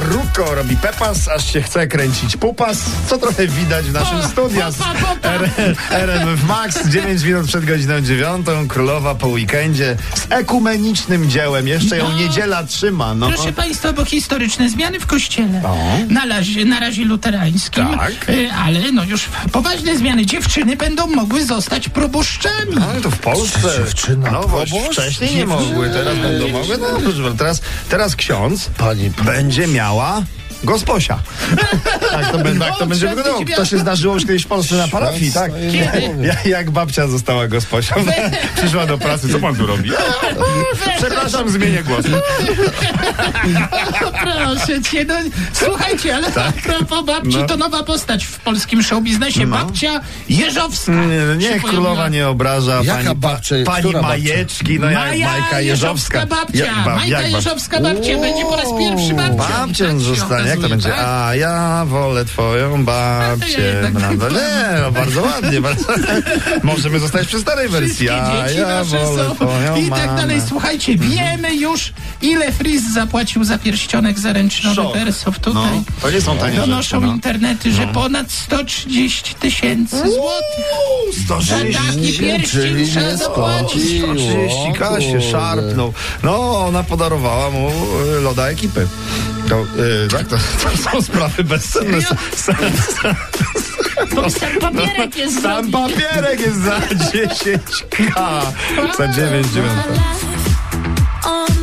Maruko robi pepas, aż się chce kręcić pupas, co trochę widać w naszym studiu. RMF Max, 9 minut przed godziną 9, królowa po weekendzie z ekumenicznym dziełem, jeszcze ją No. niedziela trzyma. No. Proszę Państwa, bo historyczne zmiany w kościele. Na razie, na razie luterańskim. Tak. Y, Ale no już poważne zmiany. Dziewczyny będą mogły zostać proboszczami. Ale to w Polsce. Dziewczyna no proboszcz? wcześniej nie mogły, teraz będą mogły. No teraz, teraz ksiądz Pani będzie miała gosposia. tak to, be, tak to No, będzie wyglądało. To się zdarzyło już kiedyś w Polsce na parafii, tak? Kiedy? Ja, jak babcia została gosposią, przyszła do pracy, co pan tu robi? Przepraszam, zmienię głos. Proszę cię, no, słuchajcie, ale a propos babci, No. to nowa postać w polskim showbiznesie. Babcia Jeżowska. Nie, pojawiła. królowa nie obraża. Jaka pani, babcia? pani Która? Majeczki, no jak Maja Majka Jeżowska. babcia. Ja- ba- Majka jak Jeżowska babcia będzie po raz pierwszy babcią. Babcią Tak zostanie, jak to będzie? tak? A ja wolę twoją babcię. jednak prawda? Nie, no bardzo ładnie. Bardzo... Możemy zostać przy starej wersji. A ja wolę są twoją i tak dalej. mamę. Słuchajcie, wiemy już, ile Fris zapłacił za pierścionek zaręczynowy Szok. Wersow No, tutaj. to nie są tanie rzeczy. Donoszą No. internety, że ponad 130 tysięcy złotych. Za 130 taki pierścień trzeba zapłacić. skąpi. 130 k się szarpnął. No, ona podarowała mu y, loda ekipy. To, y, tak, to, to są sprawy bezcenne. Sam, sam, Sam papierek jest sam zrobiony. papierek jest za 10k. Za 9 dziewiąta. On